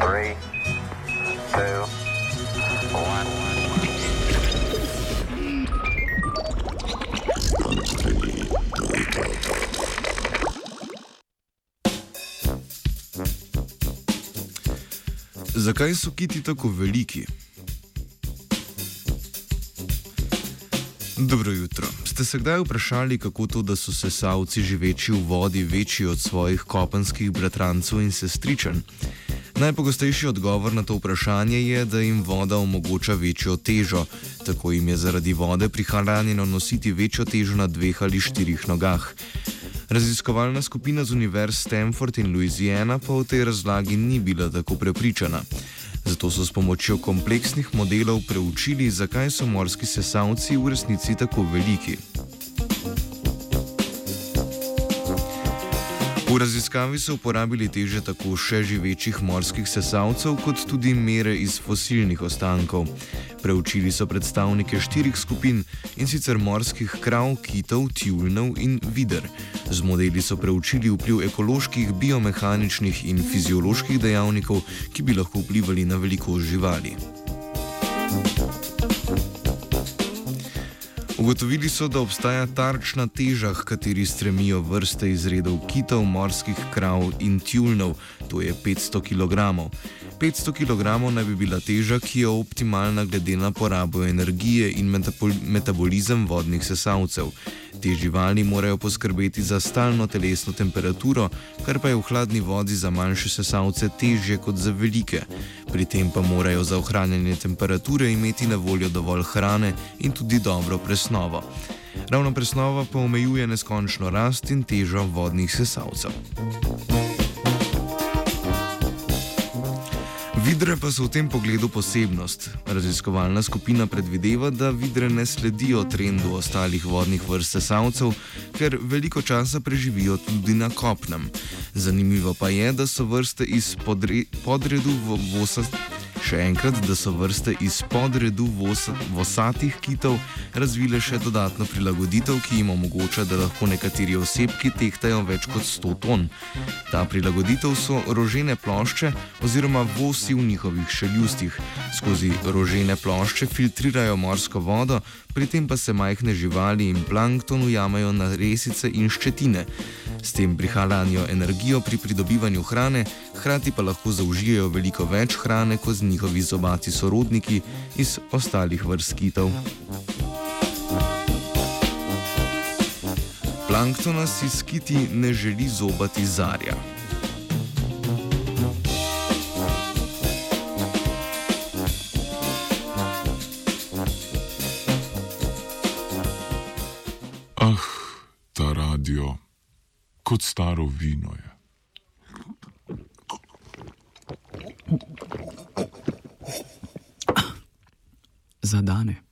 Three, two. Zakaj so kiti tako veliki? Dobro jutro. Ste se kdaj vprašali, kako to, da so sesalci živeči v vodi večji od svojih kopenskih bratrancev in sestričen? Najpogostejši odgovor na to vprašanje je, da jim voda omogoča večjo težo, tako jim je zaradi vode prihranjeno nositi večjo težo na dveh ali štirih nogah. Raziskovalna skupina z univerz Stanford in Louisiana pa o tej razlagi ni bila tako prepričana. Zato so s pomočjo kompleksnih modelov preučili, zakaj so morski sesalci v resnici tako veliki. V raziskavi so uporabili teže tako še živečih morskih sesalcev, kot tudi mere iz fosilnih ostankov. Preučili so predstavnike štirih skupin in sicer morskih krav, kitov, tjulnov in vider. Z modeli so preučili vpliv ekoloških, biomehaničnih in fizioloških dejavnikov, ki bi lahko vplivali na velikost živali. Ugotovili so, da obstaja tarčna teža, k kateri stremijo vrste izredov kitov, morskih krav in tjulnov, to je 500 kg. 500 kg naj bi bila teža, ki je optimalna glede na porabo energije in metabolizem vodnih sesalcev. Te živali morajo poskrbeti za stalno telesno temperaturo, kar pa je v hladni vodi za manjše sesalce težje kot za velike. Pri tem pa morajo za ohranjanje temperature imeti na voljo dovolj hrane in tudi dobro presnovo. Ravno presnova pa omejuje neskončno rast in težo vodnih sesalcev. Vidre pa so v tem pogledu posebnost. Raziskovalna skupina predvideva, da vidre ne sledijo trendu ostalih vodnih vrst sesalcev, ker veliko časa preživijo tudi na kopnem. Zanimivo pa je, da so vrste iz podre, podredu vosa. Še enkrat, da so vrste iz podredu vos, vosatih kitov razvile še dodatno prilagoditev, ki jim omogoča, da lahko nekateri osebki tehtajo več kot 100 ton. Ta prilagoditev so rožene plošče oziroma vosi v njihovih šeljustih. Skozi rožene plošče filtrirajo morsko vodo, pri tem pa se majhne živali in plankton ujamajo na resice in ščetine. S tem prihranijo energijo pri pridobivanju hrane, hkrati pa lahko zaužijejo veliko več hrane kot njihovi zobati sorodniki iz ostalih vrst kitov. Planktona si skiti ne želi zobati zarja. Ah, ta radio, kot staro vino je. Zadane.